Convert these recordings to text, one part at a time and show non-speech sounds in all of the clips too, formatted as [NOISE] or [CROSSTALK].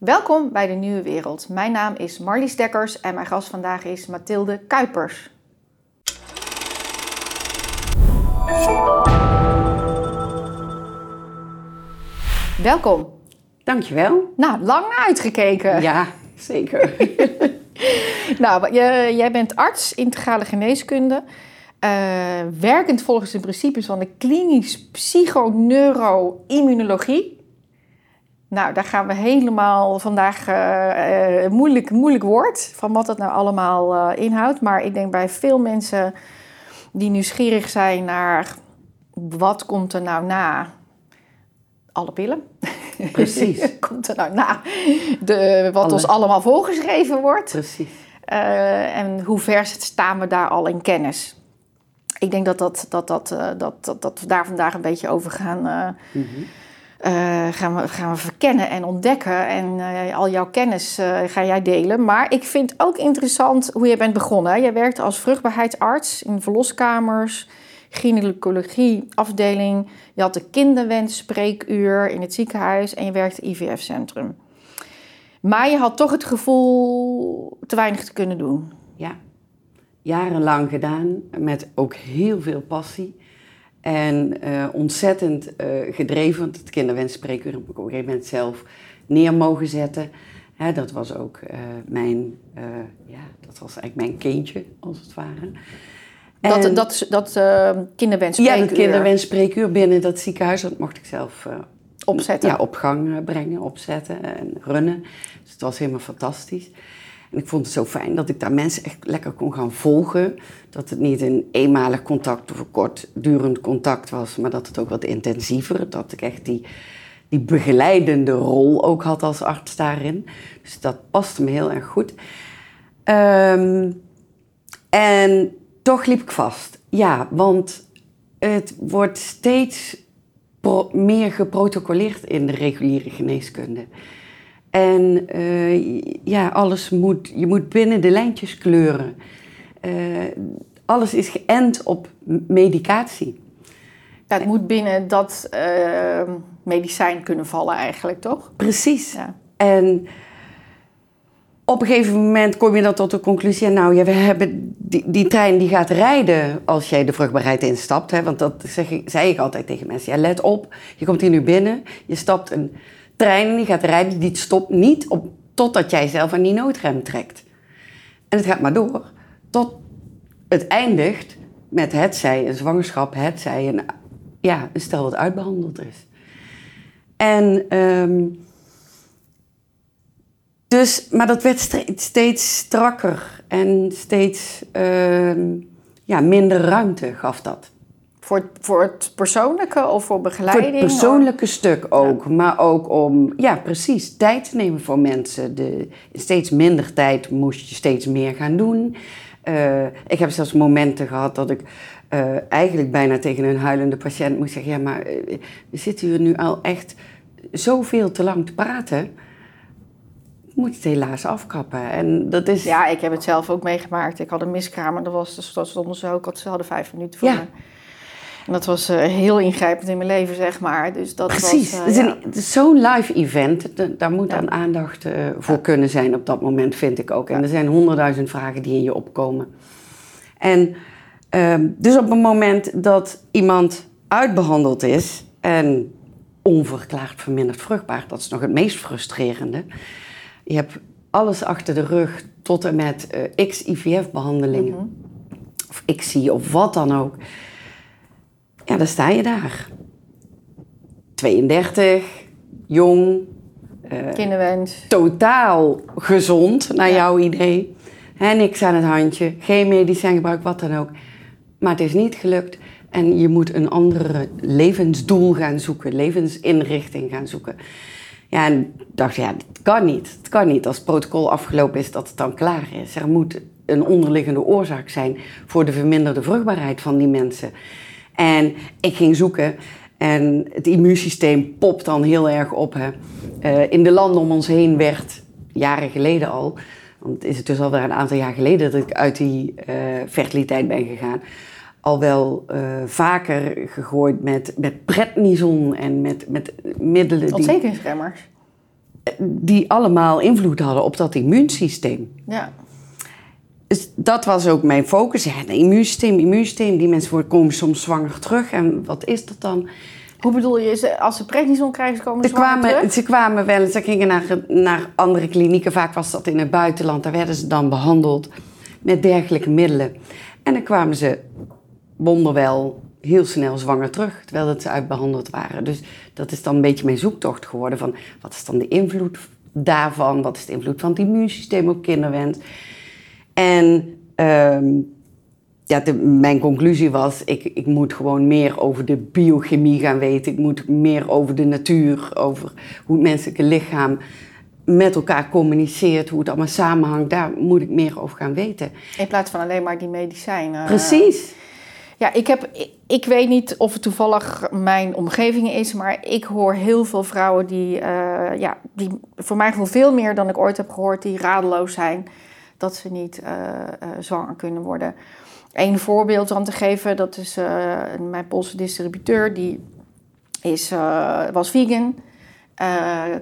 Welkom bij de Nieuwe Wereld. Mijn naam is Marlies Dekkers en mijn gast vandaag is Mathilde Kuipers. Welkom. Dankjewel. Nou, lang naar uitgekeken. Ja, zeker. [LAUGHS] nou, je, jij bent arts integrale geneeskunde. Uh, werkend volgens de principes van de klinisch psychoneuroimmunologie. Nou, daar gaan we helemaal vandaag uh, uh, moeilijk, moeilijk woord van wat dat nou allemaal inhoudt. Maar ik denk bij veel mensen die nieuwsgierig zijn naar wat komt er nou na alle pillen. Precies. [LAUGHS] komt er nou na de, wat ons allemaal voorgeschreven wordt. Precies. en hoe ver staan we daar al in kennis? ik denk dat, dat, dat, dat, dat, dat, dat we daar vandaag een beetje over gaan, uh, mm-hmm. Uh, gaan, we, gaan we verkennen en ontdekken. En al jouw kennis ga jij delen. Maar ik vind ook interessant hoe je bent begonnen. Jij werkt als vruchtbaarheidsarts in verloskamers, gynaecologie afdeling. Je had de kinderwensspreekuur in het ziekenhuis en je werkte IVF-centrum. Maar je had toch het gevoel te weinig te kunnen doen. Ja jarenlang gedaan met ook heel veel passie. En uh, ontzettend uh, gedreven, want het kinderwensspreekuur heb ik op een gegeven moment zelf neer mogen zetten. Hè, dat was ook uh, mijn, ja, dat was eigenlijk mijn kindje, als het ware. En, dat dat, dat kinderwensspreekuur? Ja, het kinderwensspreekuur binnen dat ziekenhuis, dat mocht ik zelf opzetten. Ja, op gang brengen, opzetten en runnen. Dus het was helemaal fantastisch. En ik vond het zo fijn dat ik daar mensen echt lekker kon gaan volgen. Dat het niet een eenmalig contact of een kortdurend contact was, maar dat het ook wat intensiever. Dat ik echt die, die begeleidende rol ook had als arts daarin. Dus dat paste me heel erg goed. Um, en toch liep ik vast. Ja, want het wordt steeds meer geprotocoleerd in de reguliere geneeskunde. En uh, ja, alles moet, je moet binnen de lijntjes kleuren. Uh, alles is geënt op medicatie. Het moet binnen dat uh, medicijn kunnen vallen eigenlijk, toch? Precies. Ja. En op een gegeven moment kom je dan tot de conclusie... nou, ja, we hebben die, die trein die gaat rijden als jij de vruchtbaarheid instapt. Hè, want dat zeg ik, zei ik altijd tegen mensen. Ja, let op, je komt hier nu binnen, je stapt een trein die gaat rijden, die stopt niet op, totdat jij zelf aan die noodrem trekt. En het gaat maar door tot het eindigt met het zij een zwangerschap, het zij een, ja, een stel wat uitbehandeld is. En um, dus, maar dat werd steeds strakker en steeds um, ja, minder ruimte gaf dat. Voor, voor het persoonlijke of voor begeleiding? Voor het persoonlijke stuk ook. Maar ook om, ja precies, tijd te nemen voor mensen. De, steeds minder tijd moest je steeds meer gaan doen. Uh, ik heb zelfs momenten gehad dat ik uh, eigenlijk bijna tegen een huilende patiënt moest zeggen... ja, maar uh, we zitten hier nu al echt zoveel te lang te praten... Ik moet het helaas afkappen. En dat is... Ja, ik heb het zelf ook meegemaakt. Ik had een miskraam dat was, dat stonden ze ook, ze hadden vijf minuten voor ja. me. En dat was uh, heel ingrijpend in mijn leven, zeg maar. Dus dat Precies. Was, uh, ja. Zo'n live event. Daar moet dan aandacht uh, voor ja. kunnen zijn op dat moment, vind ik ook. En er zijn honderdduizend vragen die in je opkomen. En um, dus op het moment dat iemand uitbehandeld is en onverklaard verminderd vruchtbaar, dat is nog het meest frustrerende. Je hebt alles achter de rug tot en met x IVF-behandelingen. Mm -hmm. Of XI of wat dan ook. Ja, dan sta je daar. 32, jong. Uh, Kinderwens. Totaal gezond, naar ja. jouw idee. Hè, niks aan het handje, geen medicijngebruik, wat dan ook. Maar het is niet gelukt. En je moet een andere levensdoel gaan zoeken, levensinrichting gaan zoeken. Ja, en ik dacht, ja, dat kan niet. Het kan niet als het protocol afgelopen is dat het dan klaar is. Er moet een onderliggende oorzaak zijn voor de verminderde vruchtbaarheid van die mensen. En ik ging zoeken en het immuunsysteem popt dan heel erg op. Hè. Uh, in de landen om ons heen werd, jaren geleden al, want het is dus alweer een aantal jaar geleden dat ik uit die uh, fertiliteit ben gegaan, al wel uh, vaker gegooid met, met prednison en met, met middelen die... Ontstekingsremmers? die allemaal invloed hadden op dat immuunsysteem. Ja. Dus dat was ook mijn focus. Ja, het immuunsysteem, immuunsysteem. Die mensen komen soms zwanger terug. En wat is dat dan? Hoe bedoel je, ze- als ze prednison krijgen, komen ze Ze zwanger kwamen, terug? ze kwamen wel ze gingen naar, naar andere klinieken. Vaak was dat in het buitenland. Daar werden ze dan behandeld met dergelijke middelen. En dan kwamen ze wonderwel heel snel zwanger terug, terwijl dat ze uitbehandeld waren. Dus dat is dan een beetje mijn zoektocht geworden van wat is dan de invloed daarvan? Wat is de invloed van het immuunsysteem op kinderwens? En ehm, ja, de- mijn conclusie was, ik, ik moet gewoon meer over de biochemie gaan weten. Ik moet meer over de natuur, over hoe het menselijke lichaam met elkaar communiceert, hoe het allemaal samenhangt. Daar moet ik meer over gaan weten. In plaats van alleen maar die medicijnen. Precies. Ja, ik, heb, ik, weet niet of het toevallig mijn omgeving is, maar ik hoor heel veel vrouwen die, eh, ja, die voor gevoel veel meer dan ik ooit heb gehoord, die radeloos zijn dat ze niet eh, eh, zwanger kunnen worden. Een voorbeeld dan te geven, dat is eh, mijn Poolse distributeur, die is, was vegan,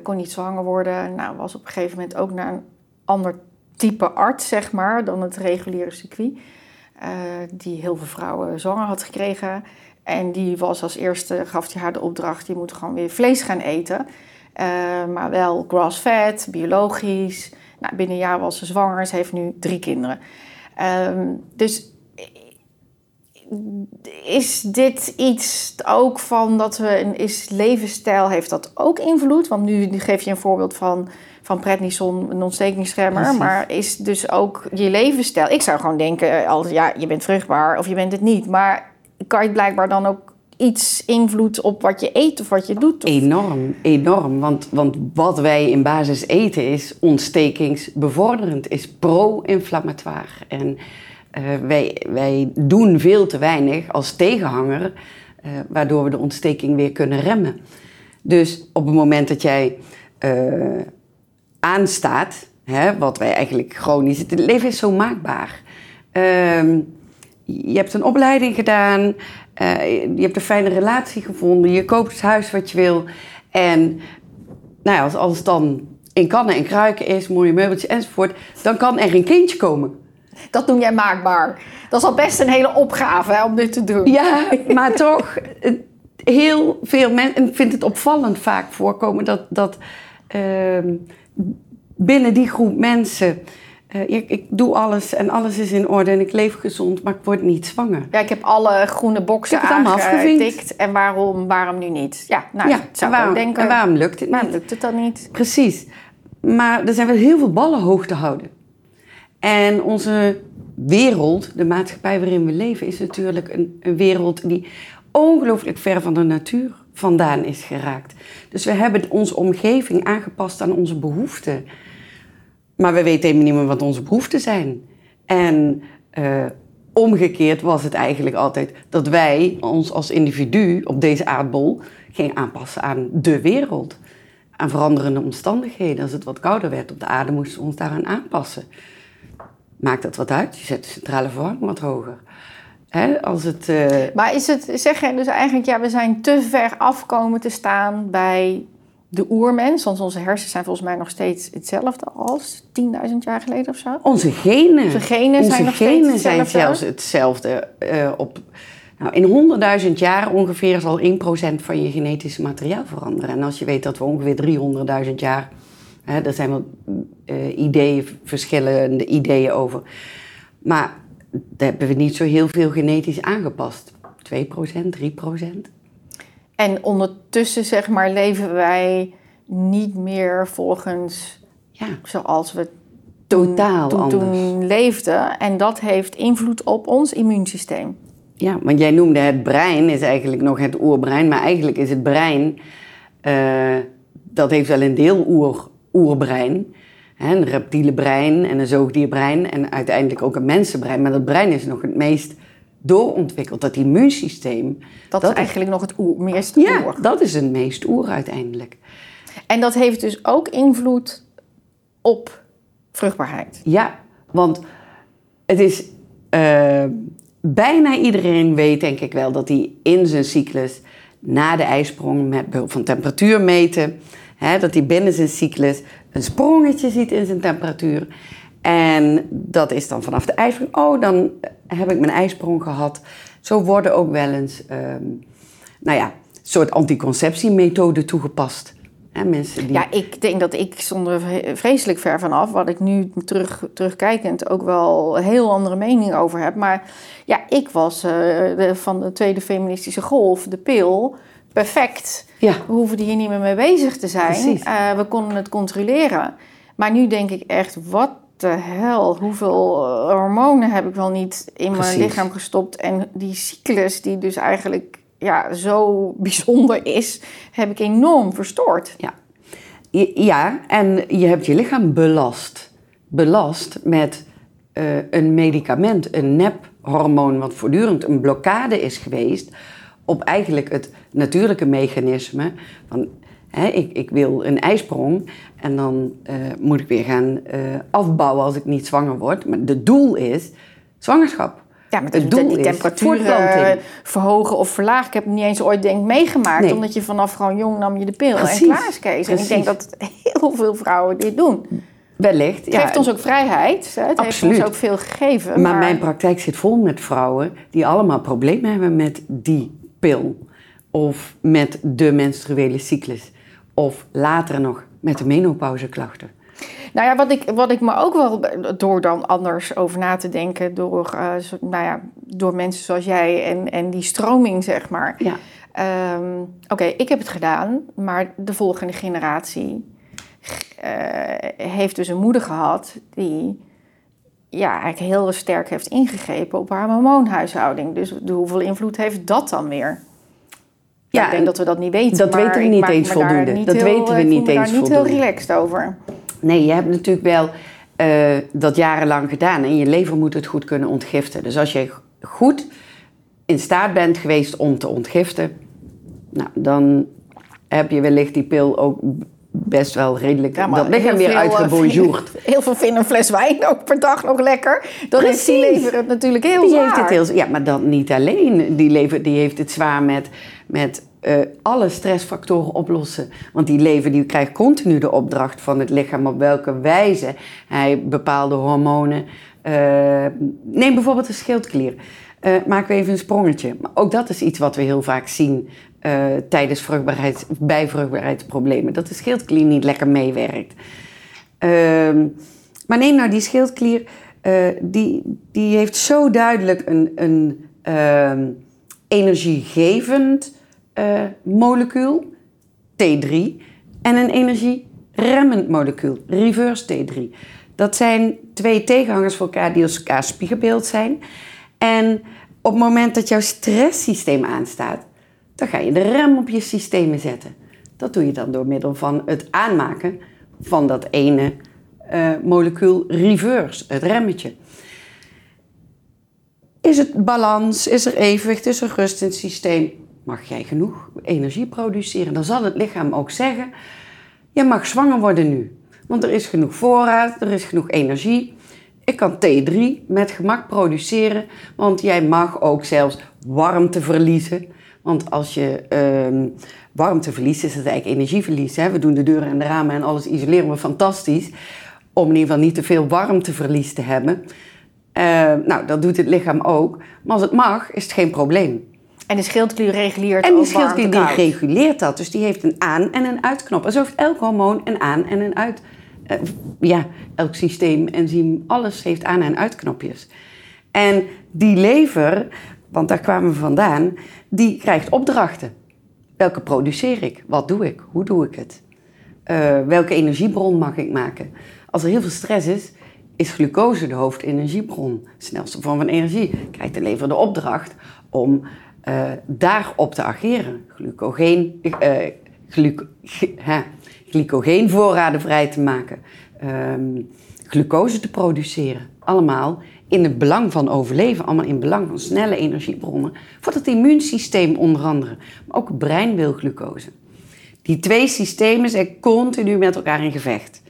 kon niet zwanger worden. Nou, was op een gegeven moment ook naar een ander type arts, zeg maar, dan het reguliere circuit. die heel veel vrouwen zwanger had gekregen. En die was als eerste, gaf hij haar de opdracht, je moet gewoon weer vlees gaan eten. Maar wel grass-fed, biologisch. Nou, binnen een jaar was ze zwanger, ze heeft nu drie kinderen. Ehm, dus is dit iets ook van dat we een is levensstijl heeft dat ook invloed? Want nu geef je een voorbeeld van van prednison, een ontstekingsremmer, Precies. maar is dus ook je levensstijl. Ik zou gewoon denken altijd ja, je bent vruchtbaar of je bent het niet, maar kan je blijkbaar dan ook iets invloed op wat je eet of wat je doet? Enorm, enorm. Want, want wat wij in basis eten is ontstekingsbevorderend, is pro-inflammatoire. En eh, wij, wij doen veel te weinig als tegenhanger, eh, waardoor we de ontsteking weer kunnen remmen. Dus op het moment dat jij eh, aanstaat, hè, wat wij eigenlijk chronisch... Het leven is zo maakbaar. Ehm, je hebt een opleiding gedaan, eh, je hebt een fijne relatie gevonden, je koopt het huis wat je wil. En nou ja, als alles dan in kannen en kruiken is, mooie meubeltjes enzovoort, dan kan er een kindje komen. Dat noem jij maakbaar. Dat is al best een hele opgave hè, om dit te doen. Ja, maar toch, heel veel mensen, en ik vind het opvallend vaak voorkomen dat, dat ehm, binnen die groep mensen, eh, ik, ik doe alles en alles is in orde en ik leef gezond, maar ik word niet zwanger. Ja, ik heb alle groene boxen aangetikt. En waarom, waarom nu niet? Ja, nou, ja, zou waarom, ik ook denken. en waarom lukt het Waarom niet? lukt het dan niet? Precies. Maar er zijn wel heel veel ballen hoog te houden. En onze wereld, de maatschappij waarin we leven, is natuurlijk een, een wereld die ongelooflijk ver van de natuur vandaan is geraakt. Dus we hebben onze omgeving aangepast aan onze behoeften. Maar we weten helemaal niet meer wat onze behoeften zijn. En eh, omgekeerd was het eigenlijk altijd dat wij ons als individu op deze aardbol gingen aanpassen aan de wereld. Aan veranderende omstandigheden. Als het wat kouder werd op de aarde, moesten we ons daaraan aanpassen. Maakt dat wat uit? Je zet de centrale verwarming wat hoger. Als het, eh, Maar is het, zeg je dus eigenlijk, ja, we zijn te ver afkomen te staan bij de oermens? Want onze hersens zijn volgens mij nog steeds hetzelfde als 10.000 jaar geleden of zo. Onze genen. Onze genen Onze zijn nog genen steeds zijn hetzelfde. zelfs hetzelfde. eh, op, nou, in 100.000 jaar ongeveer zal 1% van je genetische materiaal veranderen. En als je weet dat we ongeveer 300.000 jaar... Hè, er zijn wel eh, ideeën, verschillende ideeën over. Maar daar hebben we niet zo heel veel genetisch aangepast. 2%, 3%. En ondertussen, zeg maar, leven wij niet meer volgens Ja, zoals we toen, Totaal toen, anders. leefden. En dat heeft invloed op ons immuunsysteem. Ja, want jij noemde het brein, is eigenlijk nog het oerbrein. Maar eigenlijk is het brein, eh, dat heeft wel een deel oer, oerbrein. Hè, een reptiele brein en een zoogdierbrein en uiteindelijk ook een mensenbrein. Maar dat brein is nog het meest doorontwikkeld. Dat immuunsysteem, Dat, Dat is eigenlijk nog het oer, meest ja, oer. dat is het meest oer uiteindelijk. En dat heeft dus ook invloed op vruchtbaarheid. Ja, want het is... eh, bijna iedereen weet denk ik wel dat hij in zijn cyclus... na de ijsprong met behulp van temperatuur meten... Hè, dat hij binnen zijn cyclus een sprongetje ziet in zijn temperatuur. En dat is dan vanaf de ijsprong. Oh, dan heb ik mijn ijsprong gehad. Zo worden ook wel eens, ehm, nou ja, een soort anticonceptiemethoden toegepast. Hè, mensen die... Ja, ik denk dat ik zonder vreselijk ver vanaf, wat ik nu terug, terugkijkend ook wel een heel andere mening over heb. Maar ja, ik was eh, de, van de tweede feministische golf, de pil, perfect. Ja. We hoeven hier niet meer mee bezig te zijn. Eh, we konden het controleren. Maar nu denk ik echt, wat de hel, hoeveel eh, hormonen heb ik wel niet in Precies. mijn lichaam gestopt. En die cyclus, die dus eigenlijk ja, zo [LAUGHS] bijzonder is, heb ik enorm verstoord. Ja. ja, en je hebt je lichaam belast. Belast met eh, een medicament, een nephormoon, wat voortdurend een blokkade is geweest op eigenlijk het natuurlijke mechanisme van hè, ik, ik wil een ijsprong en dan eh, moet ik weer gaan eh, afbouwen als ik niet zwanger word. Maar het doel is zwangerschap. Ja, Het de, doel die is temperatuur verhogen of verlagen. Ik heb het niet eens ooit denk meegemaakt. Nee. Omdat je vanaf gewoon jong nam je de pil Precies. en klaar is Kees. En ik denk dat heel veel vrouwen dit doen. Wellicht. Het geeft ons ook vrijheid. Hè? Het Absoluut. heeft ons ook veel gegeven. Maar, Maar, mijn praktijk zit vol met vrouwen die allemaal problemen hebben met die pil. Of met de menstruele cyclus. Of later nog met de menopauzeklachten. Nou ja, wat ik, wat ik me ook wel door dan anders over na te denken... door, eh, nou ja, door mensen zoals jij en, en die stroming, zeg maar... Ja. Ehm, Oké, ik heb het gedaan, maar de volgende generatie eh, heeft dus een moeder gehad die ja, eigenlijk heel sterk heeft ingegrepen op haar hormoonhuishouding. Dus de, hoeveel invloed heeft dat dan weer? Ja, ik denk en dat we dat niet weten. dat weten we niet eens daar voldoende. niet Dat heel, weten we voel niet me daar eens niet heel voldoende. relaxed over. Nee, je hebt natuurlijk wel eh, dat jarenlang gedaan. En je lever moet het goed kunnen ontgiften. Dus als je goed in staat bent geweest om te ontgiften... Nou, dan heb je wellicht die pil ook best wel redelijk... Ja, dat lichaam weer uitgebonjourd. Heel veel vinden een fles wijn ook per dag nog lekker. Dan heeft die lever het natuurlijk heel Die zwaar. heeft het heel, ja, maar dan niet alleen. Die lever die heeft het zwaar met, met eh, alle stressfactoren oplossen. Want die lever die krijgt continu de opdracht van het lichaam op welke wijze hij bepaalde hormonen. eh, neem bijvoorbeeld de schildklier. Eh maken we even een sprongetje. Maar ook dat is iets wat we heel vaak zien eh, tijdens vruchtbaarheid, bij vruchtbaarheidsproblemen. Dat de schildklier niet lekker meewerkt. Ehm, maar neem nou die schildklier, eh, die, die heeft zo duidelijk een, een ehm, energiegevend eh, molecuul, T3, en een energieremmend molecuul, reverse T3. Dat zijn twee tegenhangers voor elkaar die als elkaar spiegelbeeld zijn. En op het moment dat jouw stresssysteem aanstaat, dan ga je de rem op je systemen zetten. Dat doe je dan door middel van het aanmaken van dat ene eh, molecuul reverse, het remmetje. Is het balans? Is er evenwicht? Is er rust in het systeem? Mag jij genoeg energie produceren? Dan zal het lichaam ook zeggen: Je mag zwanger worden nu. Want er is genoeg voorraad, er is genoeg energie. Ik kan T3 met gemak produceren, want jij mag ook zelfs warmte verliezen. Want als je ehm, warmte verliest, is het eigenlijk energieverlies. Hè? We doen de deuren en de ramen en alles isoleren we fantastisch. Om in ieder geval niet te veel warmteverlies te hebben. Eh, nou, dat doet het lichaam ook. Maar als het mag, is het geen probleem. En de schildklier reguleert En die schildklier die reguleert dat. Dus die heeft een aan- en een uitknop. En zo heeft elk hormoon een aan- en een uit. eh, ja, elk systeem, enzym, alles heeft aan- en uitknopjes. En die lever, want daar kwamen we vandaan, die krijgt opdrachten. Welke produceer ik? Wat doe ik? Hoe doe ik het? Eh, welke energiebron mag ik maken? Als er heel veel stress is, is glucose de hoofdenergiebron. De snelste vorm van energie. Krijgt de lever de opdracht om eh, daarop te ageren. Glucogeen, eh, gluco, g- hè, glycogeenvoorraden vrij te maken. ehm, glucose te produceren. Allemaal in het belang van overleven. Allemaal in het belang van snelle energiebronnen. Voor het immuunsysteem onder andere. Maar ook het brein wil glucose. Die twee systemen zijn continu met elkaar in gevecht.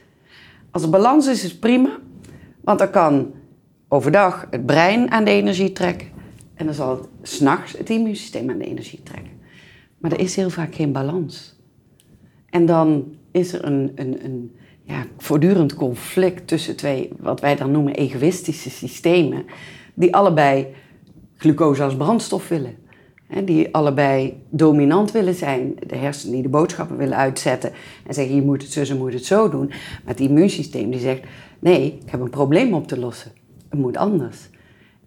Als er balans is, is het prima. Want dan kan overdag het brein aan de energie trekken. En dan zal het s'nachts het immuunsysteem aan de energie trekken. Maar er is heel vaak geen balans. En dan is er een, een, een ja, voortdurend conflict tussen twee, wat wij dan noemen egoïstische systemen, die allebei glucose als brandstof willen. Die allebei dominant willen zijn. De hersenen die de boodschappen willen uitzetten en zeggen je moet het zo, je moet het zo doen. Maar het immuunsysteem die zegt nee, ik heb een probleem op te lossen. Het moet anders.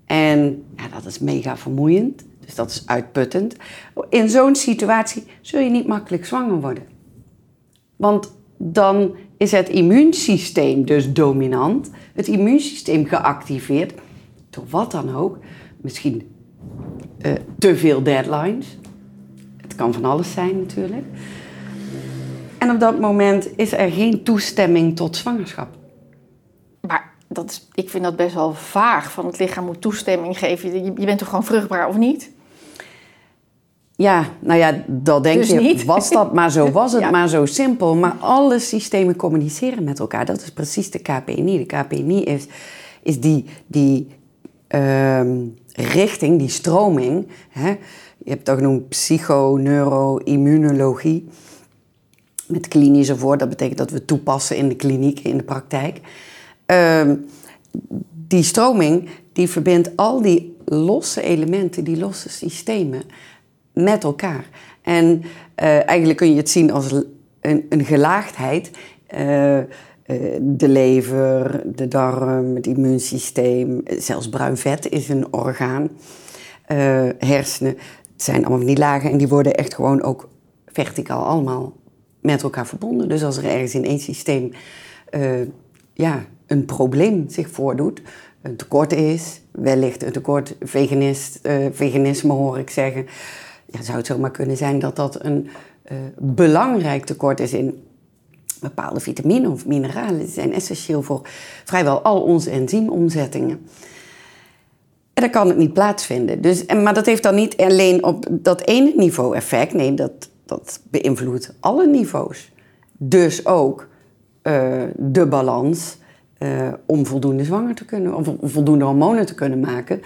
En ja, dat is mega vermoeiend. Dus dat is uitputtend. In zo'n situatie zul je niet makkelijk zwanger worden. Want dan is het immuunsysteem dus dominant. Het immuunsysteem geactiveerd. Door wat dan ook. Misschien uh, te veel deadlines. Het kan van alles zijn natuurlijk. En op dat moment is er geen toestemming tot zwangerschap. Maar dat is, ik vind dat best wel vaag. Van het lichaam moet toestemming geven. Je bent toch gewoon vruchtbaar of niet? Ja, nou ja, dat denk dus je. Niet. Was dat maar zo? [LAUGHS] Was het maar zo simpel? Maar alle systemen communiceren met elkaar. Dat is precies de KPNI. De KPNI is, is die, die ehm, richting, die stroming. Hè? Je hebt dat genoemd psycho, neuro, immunologie. Met klinische voor, dat betekent dat we toepassen in de kliniek, in de praktijk. Ehm, die stroming die verbindt al die losse elementen, die losse systemen met elkaar. En uh, eigenlijk kun je het zien als een, een gelaagdheid. Uh, de lever, de darm, het immuunsysteem, zelfs bruin vet is een orgaan. hersenen, het zijn allemaal die lagen en die worden echt gewoon ook verticaal allemaal met elkaar verbonden. Dus als er ergens in één systeem ja, een probleem zich voordoet, een tekort is, wellicht een tekort veganist, veganisme hoor ik zeggen, ja, zou het zomaar kunnen zijn dat dat een uh, belangrijk tekort is in bepaalde vitamine of mineralen. Die zijn essentieel voor vrijwel al onze enzymomzettingen. En dan kan het niet plaatsvinden. Dus, en, maar dat heeft dan niet alleen op dat ene niveau effect. Nee, dat, dat beïnvloedt alle niveaus. Dus ook uh, de balans uh, om voldoende zwanger te kunnen, of voldoende hormonen te kunnen maken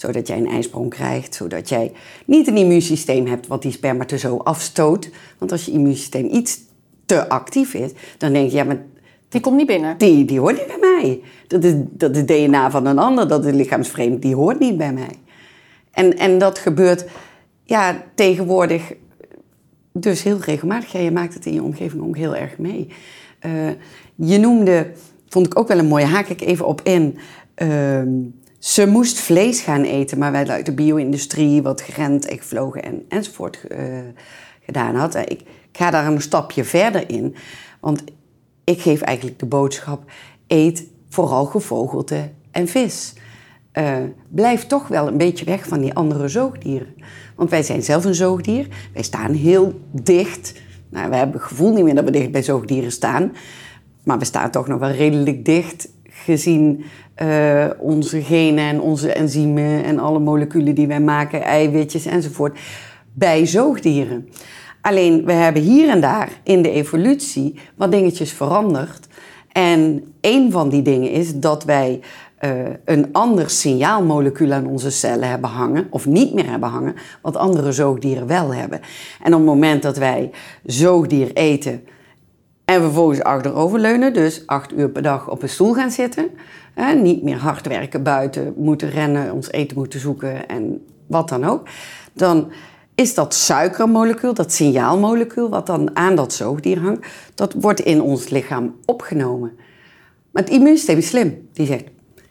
zodat jij een ijsprong krijgt, zodat jij niet een immuunsysteem hebt wat die spermatozoon afstoot. Want als je immuunsysteem iets te actief is, dan denk je, ja, maar... Die komt niet binnen. Die, die hoort niet bij mij. Dat is, dat is DNA van een ander, dat is lichaamsvreemd, die hoort niet bij mij. En, en dat gebeurt ja, tegenwoordig dus heel regelmatig. Ja, je maakt het in je omgeving ook heel erg mee. Uh, je noemde, vond ik ook wel een mooie, haak ik even op in... Uh, ze moest vlees gaan eten, maar wij uit de bio-industrie wat gerend, gevlogen en, enzovoort uh, gedaan had. Ik, ik, ga daar een stapje verder in, want ik geef eigenlijk de boodschap: eet vooral gevogelte en vis. Uh, blijf toch wel een beetje weg van die andere zoogdieren. Want wij zijn zelf een zoogdier. Wij staan heel dicht. Nou, we hebben het gevoel niet meer dat we dicht bij zoogdieren staan. Maar we staan toch nog wel redelijk dicht gezien uh, onze genen en onze enzymen en alle moleculen die wij maken, eiwitjes enzovoort, bij zoogdieren. Alleen we hebben hier en daar in de evolutie wat dingetjes veranderd. En een van die dingen is dat wij uh, een ander signaalmolecuul aan onze cellen hebben hangen, of niet meer hebben hangen, wat andere zoogdieren wel hebben. En op het moment dat wij zoogdier eten en vervolgens achteroverleunen, dus acht uur per dag op een stoel gaan zitten, Niet meer hard werken buiten, moeten rennen, ons eten moeten zoeken en wat dan ook. Dan is dat suikermolecuul, dat signaalmolecuul, wat dan aan dat zoogdier hangt, dat wordt in ons lichaam opgenomen. Maar het immuunsysteem is slim. Die zegt,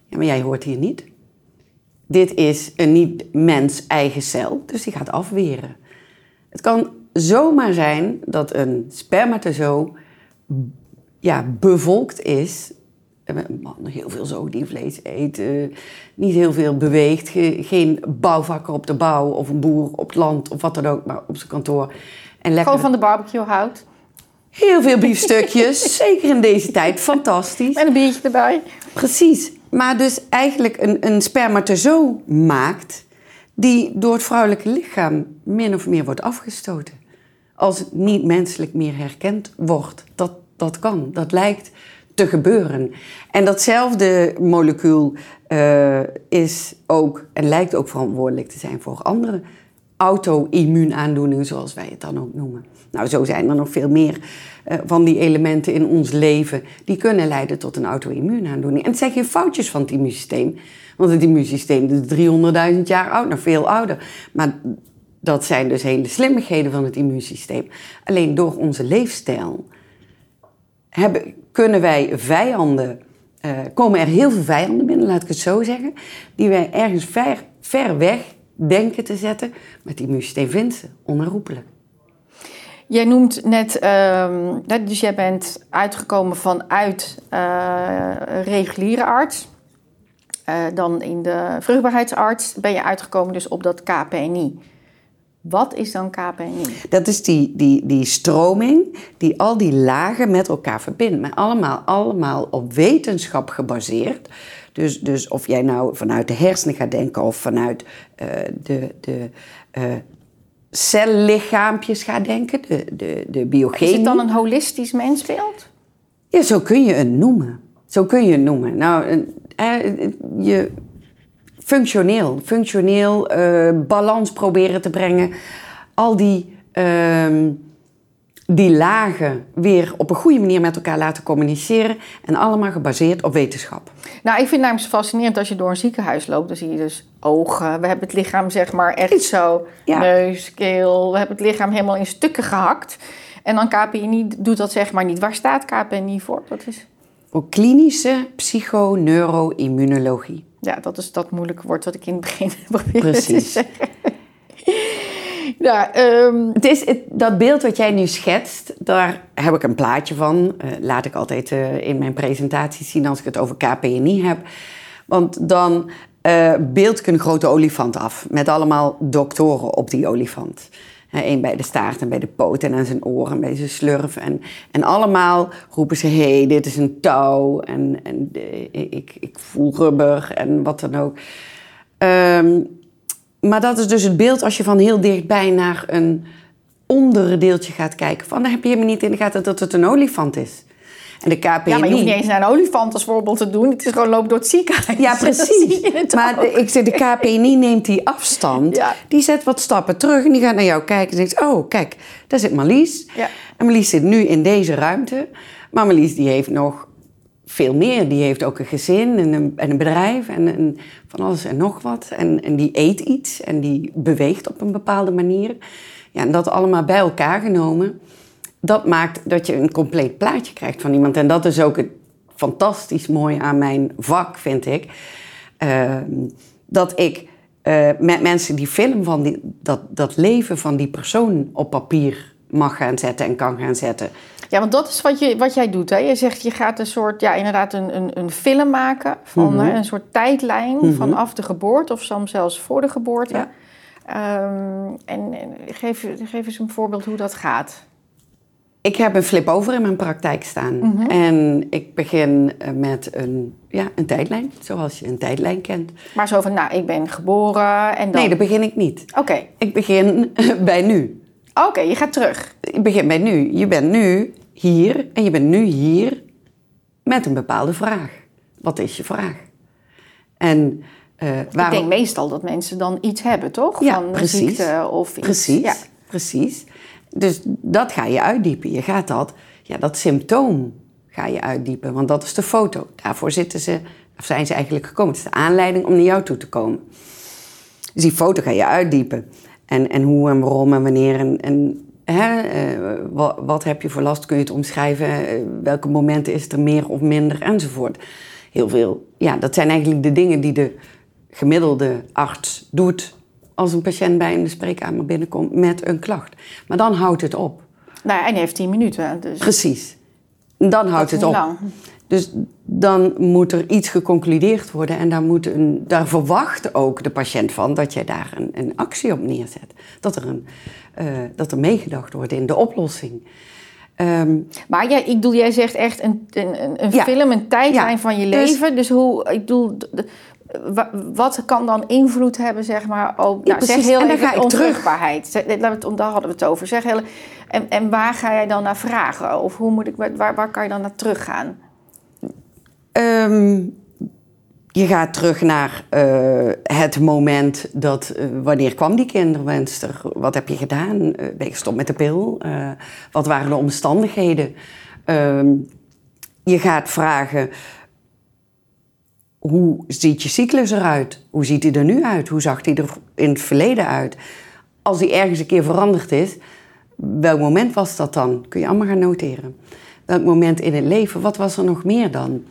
ja, maar jij hoort hier niet. Dit is een niet-mens eigen cel, dus die gaat afweren. Het kan zomaar zijn dat een spermatozoon ja, bevolkt is heel veel zoogdiervlees eet, niet heel veel beweegt, geen bouwvakker op de bouw of een boer op het land of wat dan ook, maar op zijn kantoor. En lekker... Gewoon van de barbecue houdt. Heel veel biefstukjes, [LAUGHS] zeker in deze tijd, fantastisch. En een biertje erbij. Precies, maar dus eigenlijk een, een spermatozoon maakt die door het vrouwelijke lichaam min of meer wordt afgestoten. Als het niet menselijk meer herkend wordt. Dat, dat kan, dat lijkt te gebeuren. En datzelfde molecuul uh, is ook en lijkt ook verantwoordelijk te zijn voor andere auto-immuunaandoeningen, zoals wij het dan ook noemen. Nou, zo zijn er nog veel meer uh, van die elementen in ons leven die kunnen leiden tot een auto-immuunaandoening. En het zijn geen foutjes van het immuunsysteem, want het immuunsysteem is 300.000 jaar oud, nog veel ouder. Maar dat zijn dus hele slimmigheden van het immuunsysteem. Alleen door onze leefstijl hebben, kunnen wij vijanden, uh, komen er heel veel vijanden binnen, laat ik het zo zeggen, die wij ergens ver, ver weg denken te zetten. Maar het immuunsysteem vindt ze onherroepelijk. Jij noemt net, uh, dus jij bent uitgekomen vanuit uh, reguliere arts. Uh, dan in de vruchtbaarheidsarts ben je uitgekomen dus op dat KPNI. Wat is dan KPNI? Dat is die, die, die stroming die al die lagen met elkaar verbindt. Maar allemaal, allemaal op wetenschap gebaseerd. Dus, dus of jij nou vanuit de hersenen gaat denken of vanuit uh, de, de uh, cellichaampjes gaat denken, de, de, de biochemie. Is het dan een holistisch mensbeeld? Ja, zo kun je het noemen. Zo kun je het noemen. Nou, je, functioneel, functioneel uh, balans proberen te brengen. Al die, uh, die lagen weer op een goede manier met elkaar laten communiceren. En allemaal gebaseerd op wetenschap. Nou, ik vind het namelijk fascinerend als je door een ziekenhuis loopt. Dan zie je dus ogen. We hebben het lichaam zeg maar echt zo. Ja. Neus, keel. We hebben het lichaam helemaal in stukken gehakt. En dan KPNI doet dat zeg maar niet. Waar staat KPNI voor? Dat is... Voor klinische psychoneuroimmunologie. Ja, dat is dat moeilijke woord wat ik in het begin [LAUGHS] probeerde Precies. te zeggen. Ja, [LAUGHS] um... het is het, dat beeld wat jij nu schetst, daar heb ik een plaatje van. Uh, laat ik altijd uh, in mijn presentaties zien als ik het over KPNI heb. Want dan uh, beeld ik een grote olifant af met allemaal doktoren op die olifant. Eén bij de staart en bij de poot en aan zijn oren bij zijn slurf. En, en allemaal roepen ze, hé, hey, dit is een touw. En, en ik, ik voel rubber en wat dan ook. Um, maar dat is dus het beeld als je van heel dichtbij naar een onderdeeltje gaat kijken. Van, dan heb je helemaal niet in de gaten dat het een olifant is. En de KPNI... Ja, maar je hoeft niet eens naar een olifant als voorbeeld te doen. Het is gewoon lopen door het ziekenhuis. Ja, [LAUGHS] precies. Maar ik zeg, de KPNI neemt die afstand. Die zet wat stappen terug en die gaat naar jou kijken. En zegt, oh, kijk, daar zit Marlies. Ja. En Marlies zit nu in deze ruimte. Maar Marlies die heeft nog veel meer. Die heeft ook een gezin en een, en een bedrijf en, en, van alles en nog wat. En, en die eet iets en die beweegt op een bepaalde manier. Ja, en dat allemaal bij elkaar genomen dat maakt dat je een compleet plaatje krijgt van iemand. En dat is ook het fantastisch mooie aan mijn vak, vind ik. Ehm, dat ik uh, met mensen die film van die, dat, dat leven van die persoon op papier mag gaan zetten en kan gaan zetten. Ja, want dat is wat, je, wat jij doet. Hè? Je zegt, je gaat een soort, ja, inderdaad een, een, een film maken van mhm. een soort tijdlijn mm vanaf de geboorte of soms zelfs voor de geboorte. Ja. Um, en, en geef, geef eens een voorbeeld hoe dat gaat. Ik heb een flip-over in mijn praktijk staan. Mhm. En ik begin eh, met een, ja, een tijdlijn, zoals je een tijdlijn kent. Maar zo van, nou, ik ben geboren en dan... Nee, dat begin ik niet. Oké. Ik begin bij nu. Oké, je gaat terug. Ik begin bij nu. Je bent nu hier en je bent nu hier met een bepaalde vraag. Wat is je vraag? En uh, waarom... Ik denk meestal dat mensen dan iets hebben, toch? Ja, Van precies. ziekte of iets. Precies, ja. precies. Dus dat ga je uitdiepen. Je gaat dat, ja, dat symptoom ga je uitdiepen, want dat is de foto. Daarvoor zitten ze, of zijn ze eigenlijk gekomen. Het is de aanleiding om naar jou toe te komen. Dus die foto ga je uitdiepen. En, en hoe en waarom en wanneer en, en hè, uh, wat, wat, heb je voor last, kun je het omschrijven, uh, welke momenten is er meer of minder enzovoort. Heel veel. Ja, dat zijn eigenlijk de dingen die de gemiddelde arts doet als een patiënt bij in de spreekkamer binnenkomt met een klacht. Maar dan houdt het op. Nou en hij heeft 10 minuten. Dus... Precies. Dan houdt het op. Lang. Dus dan moet er iets geconcludeerd worden en daar, moet een, daar verwacht ook de patiënt van dat jij daar een, een actie op neerzet. Dat er, een, uh, dat er meegedacht wordt in de oplossing. Um, maar jij, ik bedoel, jij zegt echt een, een, een film, een tijdlijn van je dus- leven. Dus, hoe, ik bedoel, wat kan dan invloed hebben, zeg maar, op nou, zeg heel en even onvruchtbaarheid. Daar hadden we het over. Zeg heel, en, en waar ga jij dan naar vragen? Of hoe moet ik, waar, waar kan je dan naar teruggaan? Um, je gaat terug naar uh, het moment dat, uh, wanneer kwam die kinderwenster? Wat heb je gedaan? Uh, ben je gestopt met de pil? wat waren de omstandigheden? Ehm, je gaat vragen, hoe ziet je cyclus eruit? Hoe ziet hij er nu uit? Hoe zag hij er in het verleden uit? Als hij ergens een keer veranderd is, welk moment was dat dan? Kun je allemaal gaan noteren. Welk moment in het leven? Wat was er nog meer dan?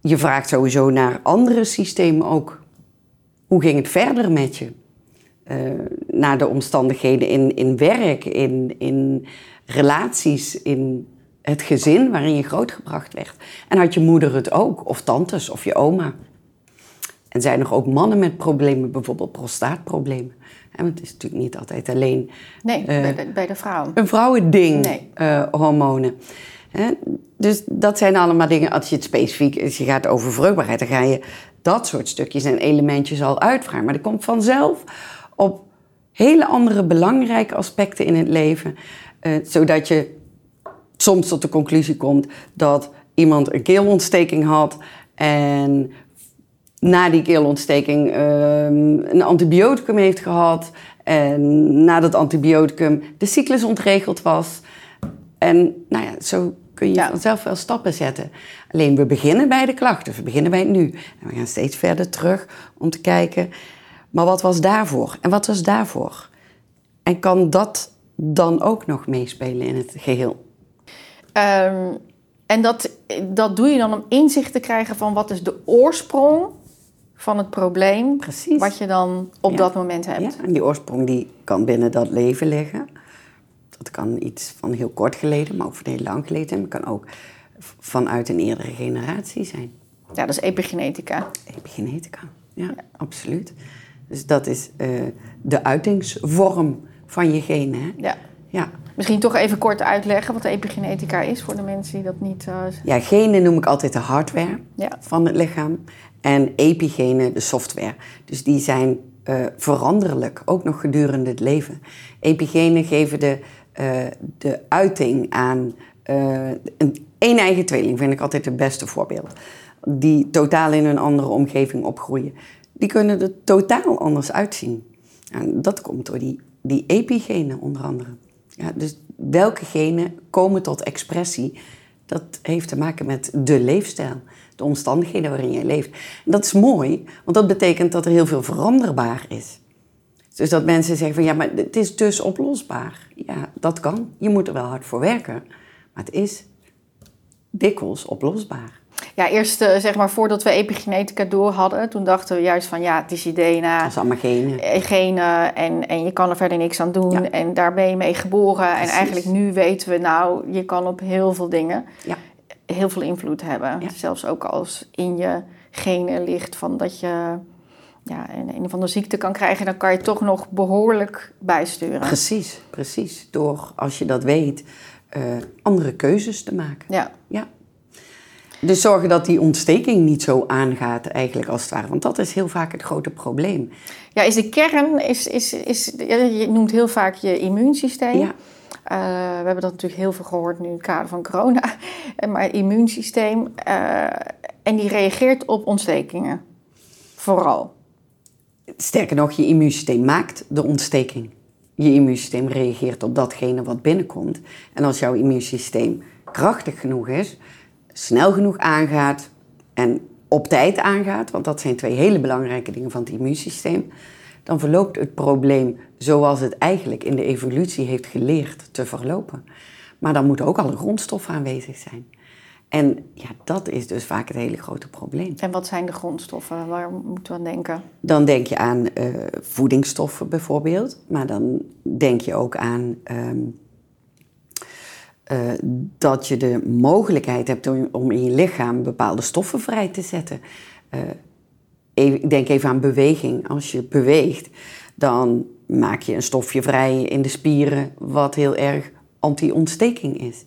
Je vraagt sowieso naar andere systemen ook. Hoe ging het verder met je? Uh, naar de omstandigheden in, in werk, in, in relaties, in het gezin waarin je grootgebracht werd. En had je moeder het ook, of tantes, of je oma. En zijn er ook mannen met problemen, bijvoorbeeld prostaatproblemen. En het is natuurlijk niet altijd alleen... Nee, uh, bij, de, bij, de, vrouw. Een vrouwending, nee. uh, hormonen. Dus dat zijn allemaal dingen, als je het specifiek, als je gaat over vruchtbaarheid, dan ga je dat soort stukjes en elementjes al uitvragen. Maar dat komt vanzelf op hele andere belangrijke aspecten in het leven, uh, zodat je soms tot de conclusie komt dat iemand een keelontsteking had en na die keelontsteking uh, een antibioticum heeft gehad en na dat antibioticum de cyclus ontregeld was. En nou ja, zo kun je ja. vanzelf wel stappen zetten. Alleen we beginnen bij de klachten, we beginnen bij het nu. En we gaan steeds verder terug om te kijken, maar wat was daarvoor? En wat was daarvoor? En kan dat dan ook nog meespelen in het geheel? Um, en dat, dat doe je dan om inzicht te krijgen van wat is de oorsprong van het probleem. Precies. Wat je dan op dat moment hebt. Ja, en die oorsprong die kan binnen dat leven liggen. Dat kan iets van heel kort geleden, maar ook van heel lang geleden. Het kan ook vanuit een eerdere generatie zijn. Ja, dat is epigenetica. Epigenetica, ja, absoluut. Dus dat is uh, de uitingsvorm van je genen. Hè? Ja. ja. Misschien toch even kort uitleggen wat epigenetica is voor de mensen die dat niet... Uh... Ja, genen noem ik altijd de hardware ja. van het lichaam. En epigenen de software. Dus die zijn uh, veranderlijk, ook nog gedurende het leven. Epigenen geven de uh, de uiting aan een één eigen tweeling, vind ik altijd het beste voorbeeld. Die totaal in een andere omgeving opgroeien. Die kunnen er totaal anders uitzien. En dat komt door die, die epigenen onder andere. Ja, dus welke genen komen tot expressie? Dat heeft te maken met de leefstijl, de omstandigheden waarin je leeft. En dat is mooi, want dat betekent dat er heel veel veranderbaar is. Dus dat mensen zeggen van ja, maar het is dus oplosbaar. Ja, dat kan. Je moet er wel hard voor werken. Maar het is dikwijls oplosbaar. Ja, eerst uh, zeg maar voordat we epigenetica door hadden, toen dachten we juist van ja, het is je DNA. Dat is allemaal genen. Eh, genen en, en je kan er verder niks aan doen en daar ben je mee geboren. En eigenlijk nu weten we nou, je kan op heel veel dingen ja. heel veel invloed hebben. Zelfs ook als in je genen ligt van dat je ja, een, een of andere ziekte kan krijgen, dan kan je toch nog behoorlijk bijsturen. Precies, precies. Door, als je dat weet, uh, andere keuzes te maken. Ja. ja. Dus zorgen dat die ontsteking niet zo aangaat, eigenlijk als het ware. Want dat is heel vaak het grote probleem. Ja, is de kern, is, is, is, je noemt heel vaak je immuunsysteem. Ja. Uh, we hebben dat natuurlijk heel veel gehoord nu in het kader van corona. [LAUGHS] Maar het immuunsysteem, uh, en die reageert op ontstekingen. Vooral. Sterker nog, je immuunsysteem maakt de ontsteking. Je immuunsysteem reageert op datgene wat binnenkomt. En als jouw immuunsysteem krachtig genoeg is, snel genoeg aangaat en op tijd aangaat, want dat zijn twee hele belangrijke dingen van het immuunsysteem, dan verloopt het probleem zoals het eigenlijk in de evolutie heeft geleerd te verlopen. Maar dan moeten ook alle grondstoffen aanwezig zijn. En ja, dat is dus vaak het hele grote probleem. En wat zijn de grondstoffen? Waar moeten we aan denken? Dan denk je aan uh, voedingsstoffen bijvoorbeeld. Maar dan denk je ook aan um, uh, dat je de mogelijkheid hebt om, in je lichaam bepaalde stoffen vrij te zetten. Uh, even, denk even aan beweging. Als je beweegt, dan maak je een stofje vrij in de spieren wat heel erg anti-ontsteking is.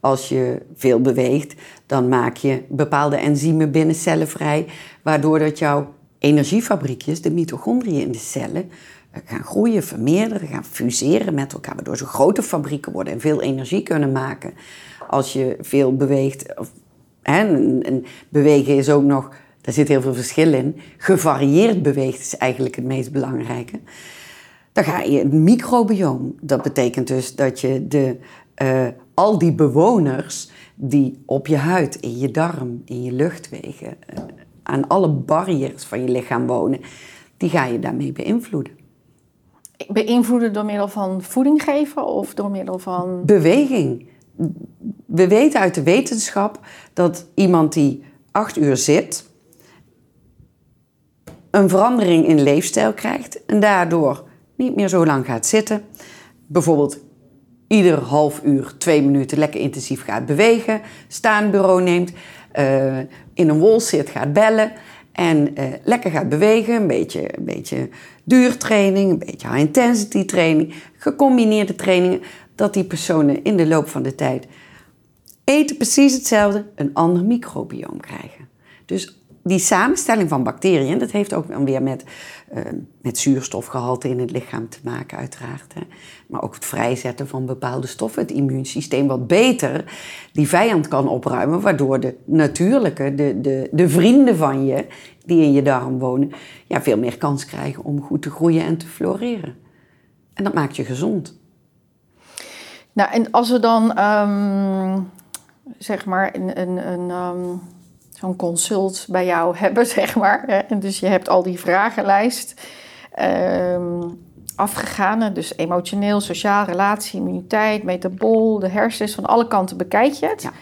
Als je veel beweegt, dan maak je bepaalde enzymen binnen cellen vrij, waardoor dat jouw energiefabriekjes, de mitochondriën in de cellen, eh, gaan groeien, vermeerderen, gaan fuseren met elkaar, waardoor ze grote fabrieken worden en veel energie kunnen maken. Als je veel beweegt, of, en, en bewegen is ook nog daar zit heel veel verschil in. Gevarieerd beweegt is eigenlijk het meest belangrijke. Dan ga je het microbioom. Dat betekent dus dat je de, uh, al die bewoners die op je huid, in je darm, in je luchtwegen, uh, aan alle barrières van je lichaam wonen, die ga je daarmee beïnvloeden. Beïnvloeden door middel van voeding geven of door middel van. Beweging. We weten uit de wetenschap dat iemand die acht uur zit, een verandering in leefstijl krijgt en daardoor niet meer zo lang gaat zitten. Bijvoorbeeld ieder half uur, twee minuten lekker intensief gaat bewegen, staanbureau neemt, uh, in een wol zit, gaat bellen en uh, lekker gaat bewegen. Een beetje, een beetje duurtraining, een beetje high intensity training, gecombineerde trainingen. Dat die personen in de loop van de tijd eten precies hetzelfde, een ander microbioom krijgen. Dus die samenstelling van bacteriën, dat heeft ook weer met, met zuurstofgehalte in het lichaam te maken, uiteraard. Hè. Maar ook het vrijzetten van bepaalde stoffen, het immuunsysteem wat beter die vijand kan opruimen, waardoor de natuurlijke, de, de, de vrienden van je, die in je darm wonen, ja, veel meer kans krijgen om goed te groeien en te floreren. En dat maakt je gezond. Nou, en als we dan, um, zeg maar, een. een, een um zo'n consult bij jou [LAUGHS] hebben, zeg maar. En dus je hebt al die vragenlijst um, afgegaan. Dus emotioneel, sociaal, relatie, immuniteit, metabol, de hersens, van alle kanten bekijk je het. Ja.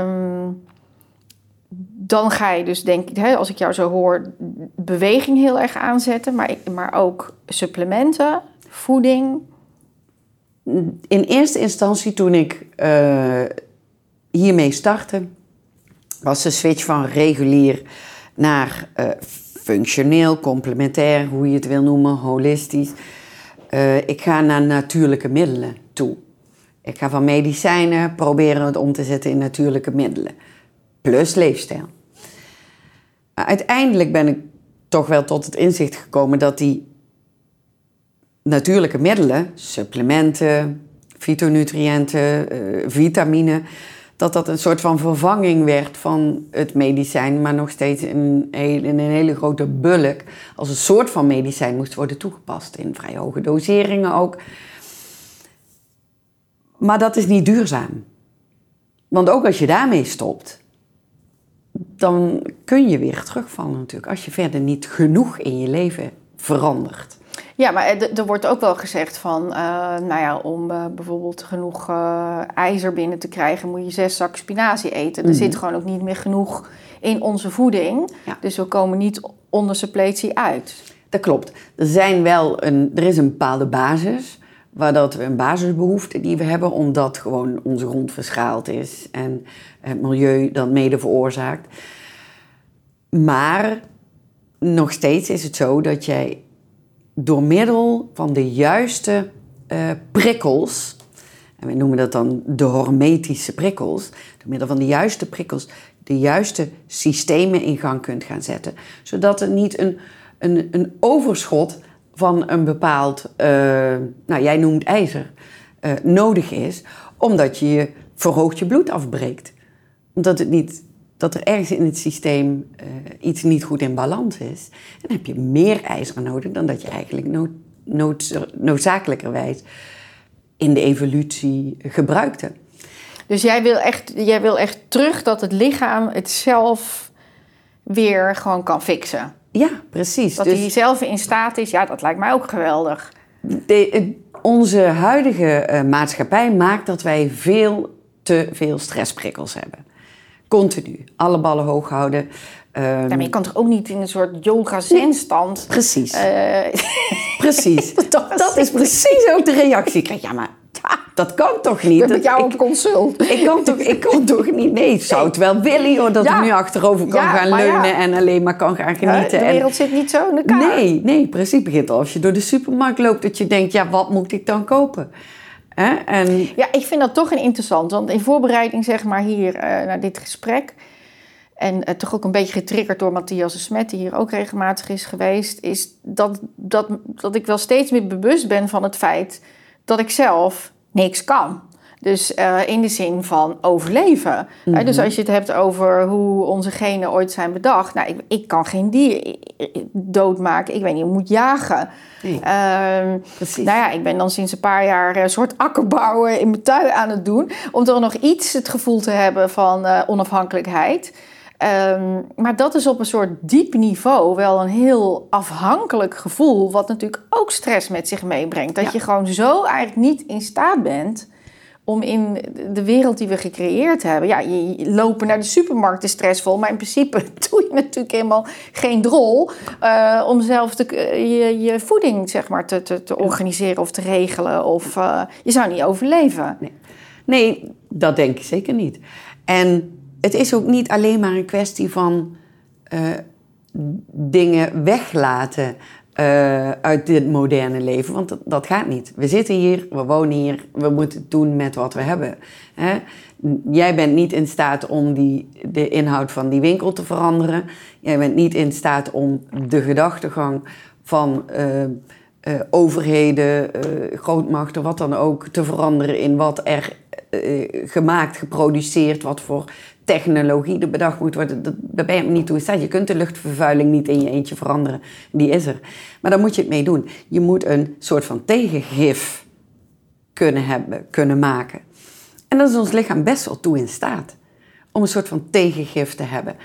Um, dan ga je dus, denk ik, als ik jou zo hoor, beweging heel erg aanzetten, maar, maar ook supplementen, voeding. In eerste instantie, toen ik uh, hiermee startte, was de switch van regulier naar uh, functioneel, complementair, hoe je het wil noemen, holistisch. Uh, ik ga naar natuurlijke middelen toe. Ik ga van medicijnen proberen het om te zetten in natuurlijke middelen. Plus leefstijl. Uiteindelijk ben ik toch wel tot het inzicht gekomen dat die natuurlijke middelen, supplementen, fytonutriënten, uh, vitamine, dat dat een soort van vervanging werd van het medicijn, maar nog steeds in een, in een hele grote bulk als een soort van medicijn moest worden toegepast. In vrij hoge doseringen ook. Maar dat is niet duurzaam. Want ook als je daarmee stopt, dan kun je weer terugvallen natuurlijk. Als je verder niet genoeg in je leven verandert. Ja, maar er wordt ook wel gezegd van, uh, nou ja, om uh, bijvoorbeeld genoeg uh, ijzer binnen te krijgen, moet je zes zakken spinazie eten. Er zit mhm. gewoon ook niet meer genoeg in onze voeding. Ja. Dus we komen niet onder suppletie uit. Dat klopt. Er, zijn wel een, er is een bepaalde basis, waar dat we een basisbehoefte die we hebben, omdat gewoon onze grond verschaald is en het milieu dat mede veroorzaakt. Maar nog steeds is het zo dat jij door middel van de juiste uh, prikkels, en we noemen dat dan de hormetische prikkels, door middel van de juiste prikkels de juiste systemen in gang kunt gaan zetten. Zodat er niet een, een, een overschot van een bepaald, uh, nou jij noemt ijzer, uh, nodig is, omdat je je verhoogd je bloed afbreekt. Omdat het niet dat er ergens in het systeem uh, iets niet goed in balans is. En dan heb je meer ijzer nodig dan dat je eigenlijk nood, nood, noodzakelijkerwijs in de evolutie gebruikte. Dus jij wil, echt, jij wil echt terug dat het lichaam het zelf weer gewoon kan fixen. Ja, precies. Dat dus, hij zelf in staat is, ja, dat lijkt mij ook geweldig. De, onze huidige uh, maatschappij maakt dat wij veel te veel stressprikkels hebben. Continu. Alle ballen hoog houden. Um, ja, maar je kan toch ook niet in een soort yoga-zen-stand... Precies. Uh, [LAUGHS] precies. [LAUGHS] dat is precies ook de reactie. Ik krijg, ja, maar [LAUGHS] dat kan toch niet? Met jou op consult. Ik kan, toch, ik kan toch niet? Nee, ik zou het wel willen hoor, dat ik nu achterover kan gaan leunen en alleen maar kan gaan genieten. de wereld zit niet zo in elkaar. Nee, nee, precies. begint als je door de supermarkt loopt dat je denkt, ja, wat moet ik dan kopen? En... Ja, ik vind dat toch interessant. Want in voorbereiding zeg maar hier uh, naar dit gesprek... en uh, toch ook een beetje getriggerd door Matthias de Smet... die hier ook regelmatig is geweest... is dat, dat, dat ik wel steeds meer bewust ben van het feit... dat ik zelf niks kan. Dus uh, in de zin van overleven. Mm -hmm. Dus als je het hebt over hoe onze genen ooit zijn bedacht. Nou, ik, ik kan geen dier doodmaken. Ik weet niet, ik moet jagen. Nee. Uh, Precies. Nou ja, ik ben dan sinds een paar jaar een soort akkerbouwen in mijn tuin aan het doen. Om toch nog iets het gevoel te hebben van uh, onafhankelijkheid. Um, maar dat is op een soort diep niveau wel een heel afhankelijk gevoel, wat natuurlijk ook stress met zich meebrengt. Dat ja. je gewoon zo eigenlijk niet in staat bent om in de wereld die we gecreëerd hebben. Ja, je lopen naar de supermarkt is stressvol, maar in principe [LAUGHS] doe je natuurlijk helemaal geen drol uh, om zelf te, je, je, voeding zeg maar, te, te, te, organiseren of te regelen. Of uh, je zou niet overleven. Nee. nee, dat denk ik zeker niet. En het is ook niet alleen maar een kwestie van uh, dingen weglaten uh, uit dit moderne leven. Want dat, gaat niet. We zitten hier, we wonen hier, we moeten doen met wat we hebben. Hè? Jij bent niet in staat om die, de inhoud van die winkel te veranderen. Jij bent niet in staat om de gedachtegang van uh, uh, overheden, grootmachten, wat dan ook, te veranderen in wat er gemaakt, geproduceerd, wat voor technologie er bedacht moet worden, daar ben je niet toe in staat. Je kunt de luchtvervuiling niet in je eentje veranderen. Die is er. Maar daar moet je het mee doen. Je moet een soort van tegengif kunnen, hebben, kunnen maken. En dat is ons lichaam best wel toe in staat. Om een soort van tegengif te hebben.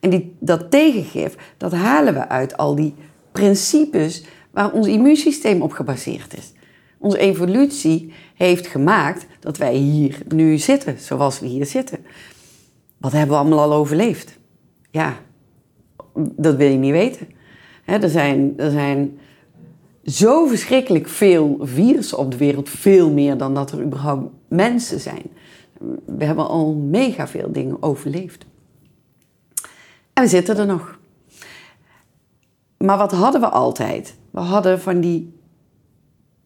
En die, dat tegengif, dat halen we uit al die principes waar ons immuunsysteem op gebaseerd is. Onze evolutie heeft gemaakt dat wij hier nu zitten, zoals we hier zitten. Wat hebben we allemaal al overleefd? Ja, dat wil je niet weten. er, zijn, er zijn zo verschrikkelijk veel virussen op de wereld, veel meer dan dat er überhaupt mensen zijn. We hebben al mega veel dingen overleefd. En we zitten er nog. Maar wat hadden we altijd? We hadden van die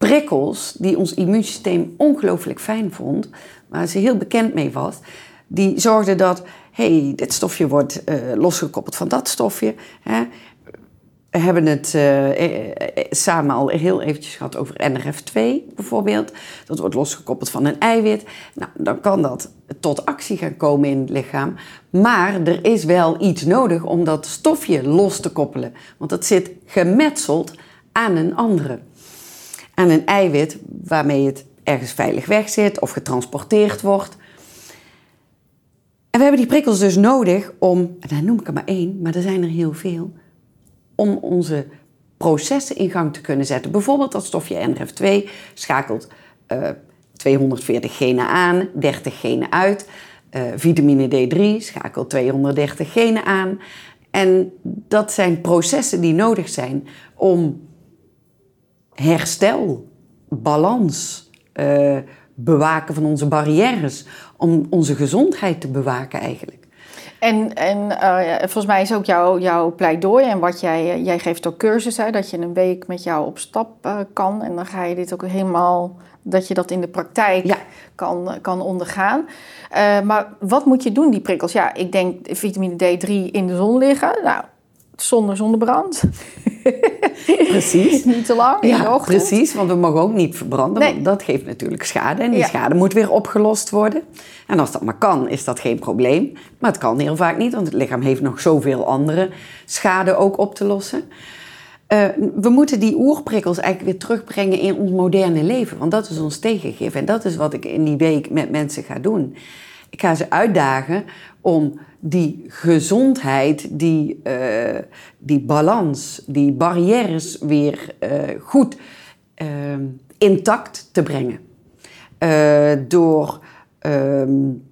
prikkels die ons immuunsysteem ongelooflijk fijn vond, waar ze heel bekend mee was die zorgde dat, hey, dit stofje wordt uh, losgekoppeld van dat stofje. Hè. We hebben het uh, samen al heel eventjes gehad over NRF2 bijvoorbeeld. Dat wordt losgekoppeld van een eiwit. Nou, dan kan dat tot actie gaan komen in het lichaam. Maar er is wel iets nodig om dat stofje los te koppelen. Want dat zit gemetseld aan een andere. Aan een eiwit waarmee het ergens veilig weg zit of getransporteerd wordt. En we hebben die prikkels dus nodig om, en dan noem ik er maar één, maar er zijn er heel veel, om onze processen in gang te kunnen zetten. Bijvoorbeeld dat stofje NRF2 schakelt uh, eh, 240 genen aan, 30 genen uit. Uh, vitamine D3 schakelt 230 genen aan. En dat zijn processen die nodig zijn om herstel, balans, uh, bewaken van onze barrières, om onze gezondheid te bewaken eigenlijk. En, en uh, volgens mij is ook jouw, jouw pleidooi en wat jij, eh, jij geeft ook cursussen, dat je een week met jou op stap uh, kan en dan ga je dit ook helemaal, dat je dat in de praktijk ja. kan, kan ondergaan. Uh, maar wat moet je doen, die prikkels? Ja, ik denk vitamine D3 in de zon liggen. Nou, zonder zonnebrand. [LAUGHS] [LAUGHS] Precies. niet te lang. Ja, precies, want we mogen ook niet verbranden, nee. want dat geeft natuurlijk schade. En die schade moet weer opgelost worden. En als dat maar kan, is dat geen probleem. Maar het kan heel vaak niet, want het lichaam heeft nog zoveel andere schade ook op te lossen. Uh, we moeten die oerprikkels eigenlijk weer terugbrengen in ons moderne leven. Want dat is ons tegengif. En dat is wat ik in die week met mensen ga doen. Ik ga ze uitdagen om die gezondheid, die, uh, die balans, die barrières weer uh, goed uh, intact te brengen. door um,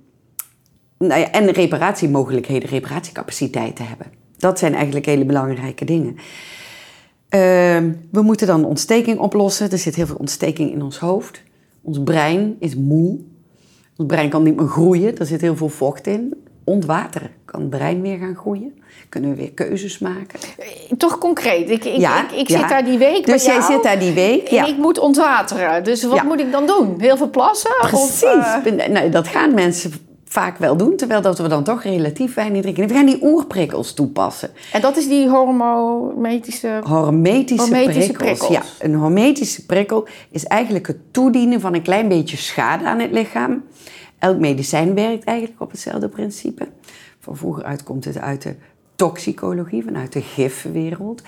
nou ja, en reparatiemogelijkheden, reparatiecapaciteit te hebben. Dat zijn eigenlijk hele belangrijke dingen. Ehm, we moeten dan ontsteking oplossen. Er zit heel veel ontsteking in ons hoofd. Ons brein is moe. Ons brein kan niet meer groeien. Er zit heel veel vocht in ontwateren. Kan het brein weer gaan groeien? Kunnen we weer keuzes maken? Toch concreet. Ik, ik, ik, ik zit daar die week. Dus jij zit daar die week. Ja. ik moet ontwateren. Dus wat moet ik dan doen? Heel veel plassen? Precies. Of, uh... nee, dat gaan mensen vaak wel doen, terwijl dat we dan toch relatief weinig drinken. We gaan die oerprikkels toepassen. En dat is die hormometische... Hormetische, Hormetische prikkels. prikkels. Ja, een hormetische prikkel is eigenlijk het toedienen van een klein beetje schade aan het lichaam. Elk medicijn werkt eigenlijk op hetzelfde principe. Van vroeger uit komt het uit de toxicologie, vanuit de gifwereld.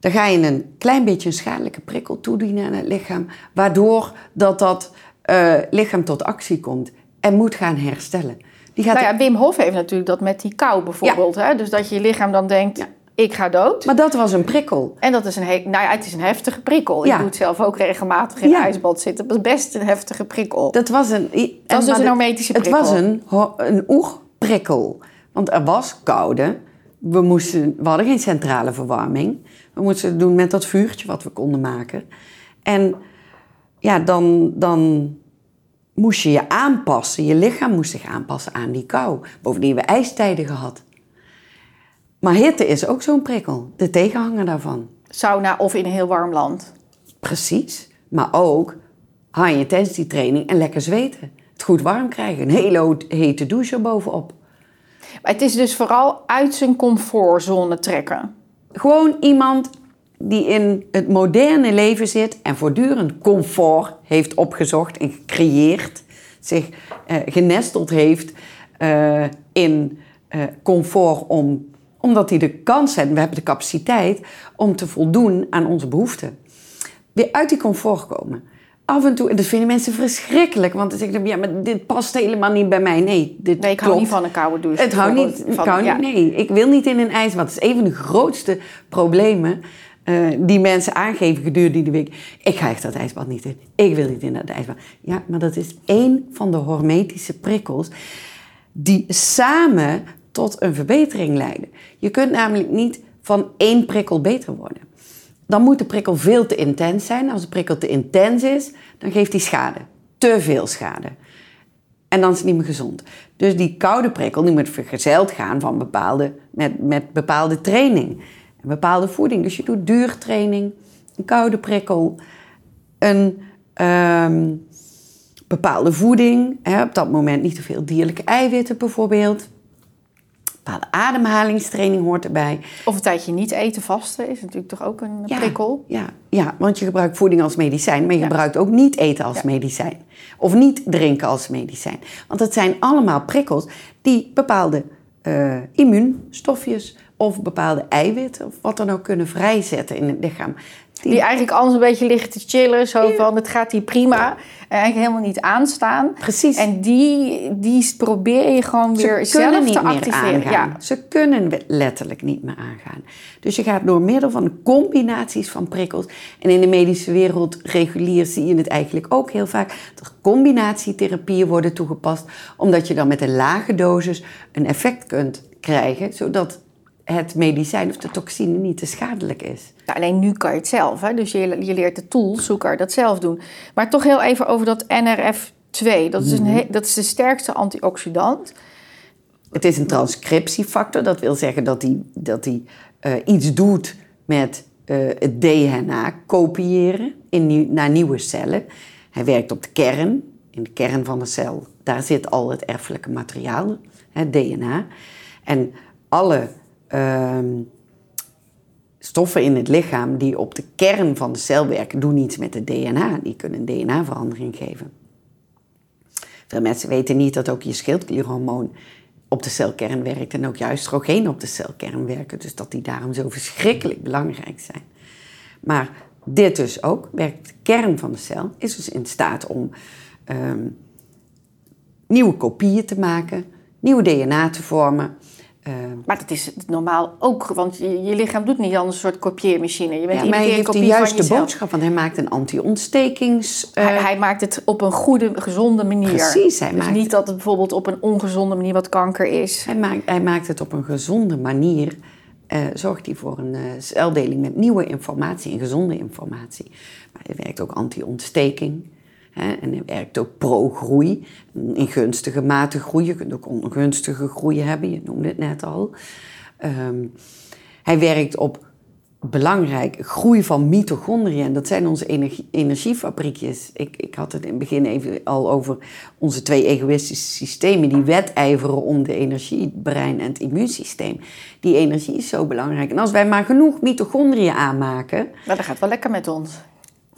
Dan ga je een klein beetje een schadelijke prikkel toedienen aan het lichaam, waardoor dat, dat eh, lichaam tot actie komt en moet gaan herstellen. Die gaat Nou ja, Wim Hof heeft natuurlijk dat met die kou bijvoorbeeld. Hè? Dus dat je lichaam dan denkt, Ja. Ik ga dood. Maar dat was een prikkel. En dat is een, he- nou ja, het is een heftige prikkel. Ja. Ik doe het zelf ook regelmatig in Ja. ijsbad zitten. Dat is best een heftige prikkel. Dat was een, was en dus een de- hormetische Het prikkel. was een, een oerprikkel. Want er was koude. We, moesten, we hadden geen centrale verwarming. We moesten het doen met dat vuurtje wat we konden maken. En ja, dan, dan moest je je aanpassen. Je lichaam moest zich aanpassen aan die kou. Bovendien hebben we ijstijden gehad. Maar hitte is ook zo'n prikkel. De tegenhanger daarvan. Sauna of in een heel warm land. Precies. Maar ook high intensity training en lekker zweten. Het goed warm krijgen. Een hele hete douche erbovenop. Maar het is dus vooral uit zijn comfortzone trekken. Gewoon iemand die in het moderne leven zit en voortdurend comfort heeft opgezocht en gecreëerd. Zich eh, genesteld heeft eh, in eh, comfort om, omdat hij de kans heeft, we hebben de capaciteit om te voldoen aan onze behoeften. Weer uit die comfort komen. Af en toe, en dat vinden mensen verschrikkelijk, want dan zeggen ze, ja, maar dit past helemaal niet bij mij. Nee, dit Nee, ik hou niet van een koude douche. Het houdt niet. Van- ja. nee, ik wil niet in een ijsbad. Het is een van de grootste problemen eh, die mensen aangeven gedurende de week. Ik ga echt dat ijsbad niet in. Ik wil niet in dat ijsbad. Ja, maar dat is één van de hormetische prikkels die samen tot een verbetering leiden. Je kunt namelijk niet van één prikkel beter worden. Dan moet de prikkel veel te intens zijn. Als de prikkel te intens is, dan geeft die schade. Te veel schade. En dan is het niet meer gezond. Dus die koude prikkel moet vergezeld gaan van bepaalde, met, met bepaalde training. En bepaalde voeding. Dus je doet duurtraining, een koude prikkel, een ehm, bepaalde voeding. Hè, op dat moment niet te veel dierlijke eiwitten bijvoorbeeld. Bepaalde ademhalingstraining hoort erbij. Of een tijdje niet eten, vasten is natuurlijk toch ook een Ja, prikkel. Ja, ja, want je gebruikt voeding als medicijn, maar je Ja. gebruikt ook niet eten als Ja. medicijn. Of niet drinken als medicijn. Want het zijn allemaal prikkels die bepaalde eh, immuunstofjes of bepaalde eiwitten of wat dan ook kunnen vrijzetten in het lichaam. Die, Die eigenlijk anders een beetje liggen te chillen. Zo van, het gaat hier prima. En eigenlijk helemaal niet aanstaan. precies. En die, die probeer je gewoon Ze weer zelf niet te meer activeren. aangaan. Ja. Ze kunnen letterlijk niet meer aangaan. Dus je gaat door middel van combinaties van prikkels. En in de medische wereld, regulier, zie je het eigenlijk ook heel vaak. Dat er combinatietherapieën worden toegepast. Omdat je dan met een lage dosis een effect kunt krijgen. Zodat het medicijn of de toxine niet te schadelijk is. Nou, alleen nu kan je het zelf. Hè? Dus je, je leert de tools, hoe kan je dat zelf doen. Maar toch heel even over dat NRF2. Dat is, een he- dat is de sterkste antioxidant. Het is een transcriptiefactor. Dat wil zeggen dat hij dat die, eh, iets doet met eh, het DNA kopiëren in naar nieuwe cellen. Hij werkt op de kern. In de kern van de cel, daar zit al het erfelijke materiaal, het DNA. En alle ehm, stoffen in het lichaam die op de kern van de cel werken, doen iets met het DNA. Die kunnen DNA-verandering geven. Veel mensen weten niet dat ook je schildklierhormoon op de celkern werkt en ook juist oestrogeen op de celkern werken. Dus dat die daarom zo verschrikkelijk belangrijk zijn. Maar dit dus ook, werkt de kern van de cel, is dus in staat om ehm, nieuwe kopieën te maken, nieuwe DNA te vormen. Ehm, Maar dat is normaal ook, want je, je lichaam doet niet anders een soort kopieermachine. Je bent ja, maar hij heeft de juiste boodschap, want hij maakt een anti-ontstekings... eh, Hij, hij maakt het op een goede, gezonde manier. Precies, hij dus maakt- niet dat het bijvoorbeeld op een ongezonde manier wat kanker is. Hij maakt, hij maakt het op een gezonde manier. eh, zorgt hij voor een eh, celdeling met nieuwe informatie en gezonde informatie. Maar hij werkt ook anti-ontsteking. Hè, en hij werkt ook pro-groei. In gunstige mate groei. Je kunt ook ongunstige groei hebben. Je noemde het net al. Ehm, hij werkt op belangrijk. Groei van mitochondriën, dat zijn onze energie, energiefabriekjes. Ik, ik had het in het begin even al over onze twee egoïstische systemen die wedijveren om de energie, brein en het immuunsysteem. Die energie is zo belangrijk. En als wij maar genoeg mitochondriën aanmaken. Maar dat gaat wel lekker met ons.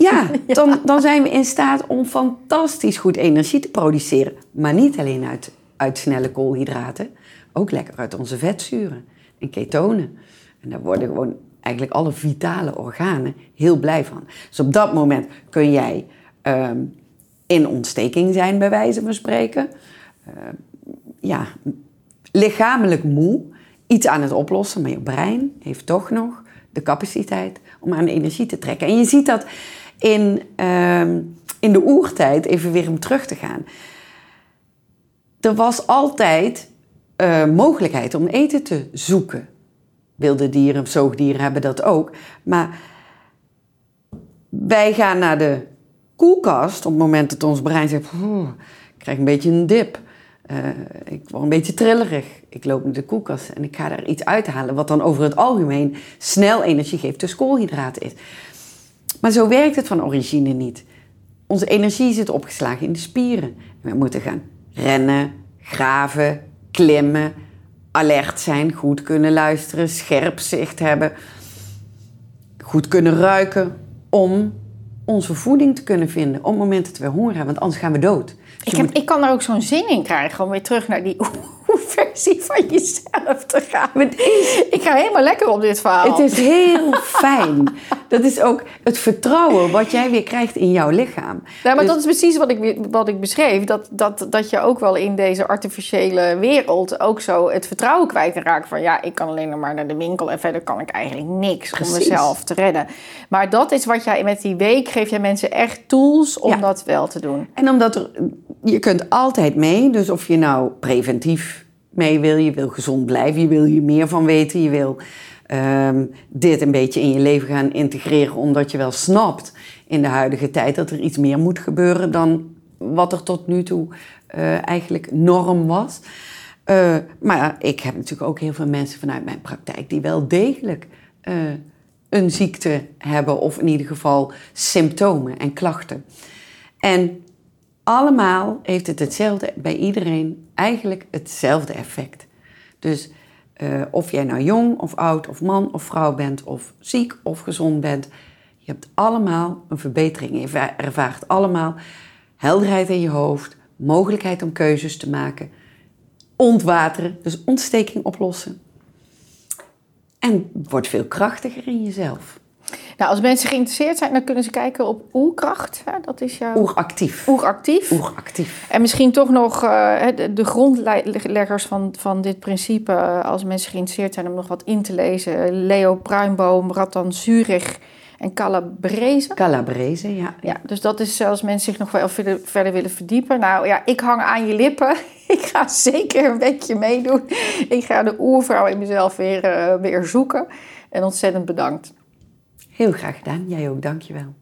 Ja, dan, dan zijn we in staat om fantastisch goed energie te produceren. Maar niet alleen uit, uit snelle koolhydraten, ook lekker uit onze vetzuren en ketonen. En daar worden gewoon eigenlijk alle vitale organen heel blij van. Dus op dat moment kun jij ehm, in ontsteking zijn, bij wijze van spreken. Ehm, ja, lichamelijk moe, iets aan het oplossen, maar je brein heeft toch nog de capaciteit om aan de energie te trekken. En je ziet dat in, ehm, in de oertijd, even weer om terug te gaan. Er was altijd uh, mogelijkheid om eten te zoeken. Wilde dieren, zoogdieren hebben dat ook. Maar wij gaan naar de koelkast op het moment dat ons brein zegt: ik krijg een beetje een dip. Uh, ik word een beetje trillerig. Ik loop naar de koelkast en ik ga daar iets uithalen wat dan over het algemeen snel energie geeft, dus koolhydraten is. Maar zo werkt het van origine niet. Onze energie zit opgeslagen in de spieren. We moeten gaan rennen, graven, klimmen, alert zijn, goed kunnen luisteren, scherp zicht hebben, goed kunnen ruiken om onze voeding te kunnen vinden op momenten dat we honger hebben, want anders gaan we dood. Dus ik, heb, ik kan er ook zo'n zin in krijgen om weer terug naar die [LAUGHS] versie van jezelf te gaan. Ik ga helemaal lekker op dit verhaal. Het is heel fijn. Dat is ook het vertrouwen wat jij weer krijgt in jouw lichaam. Ja, maar dus dat is precies wat ik, wat ik beschreef. Dat, dat, dat je ook wel in deze artificiële wereld ook zo het vertrouwen kwijt raakt. Van ja, ik kan alleen nog maar naar de winkel en verder kan ik eigenlijk niks precies. om mezelf te redden. Maar dat is wat jij met die week geef jij mensen echt tools om dat wel te doen. En omdat er, je kunt altijd mee. Dus of je nou preventief mee wil, je wil gezond blijven, je wil hier meer van weten, je wil um, dit een beetje in je leven gaan integreren, omdat je wel snapt in de huidige tijd dat er iets meer moet gebeuren dan wat er tot nu toe uh, eigenlijk norm was. Uh, maar ik heb natuurlijk ook heel veel mensen vanuit mijn praktijk die wel degelijk uh, een ziekte hebben, of in ieder geval symptomen en klachten. En allemaal heeft het hetzelfde bij iedereen, eigenlijk hetzelfde effect. Dus uh, of jij nou jong of oud of man of vrouw bent, of ziek of gezond bent, je hebt allemaal een verbetering. Je ervaart allemaal helderheid in je hoofd, mogelijkheid om keuzes te maken, ontwateren, dus ontsteking oplossen. En wordt veel krachtiger in jezelf. Nou, als mensen geïnteresseerd zijn, dan kunnen ze kijken op Oerkracht. Hè? Dat is jouw... Oeractief. Oeractief. Oeractief. En misschien toch nog uh, de, de, grondleggers van, van dit principe, uh, als mensen geïnteresseerd zijn om nog wat in te lezen. Leo Pruimboom, Ratan Zurich en Calabrese. Calabrese, ja. Ja, dus dat is als mensen zich nog wel verder, verder willen verdiepen. Nou ja, ik hang aan je lippen. [LAUGHS] ik ga zeker een beetje meedoen. Ik ga de oervrouw in mezelf weer, uh, weer zoeken. En ontzettend bedankt. Heel graag gedaan. Jij ook, dankjewel.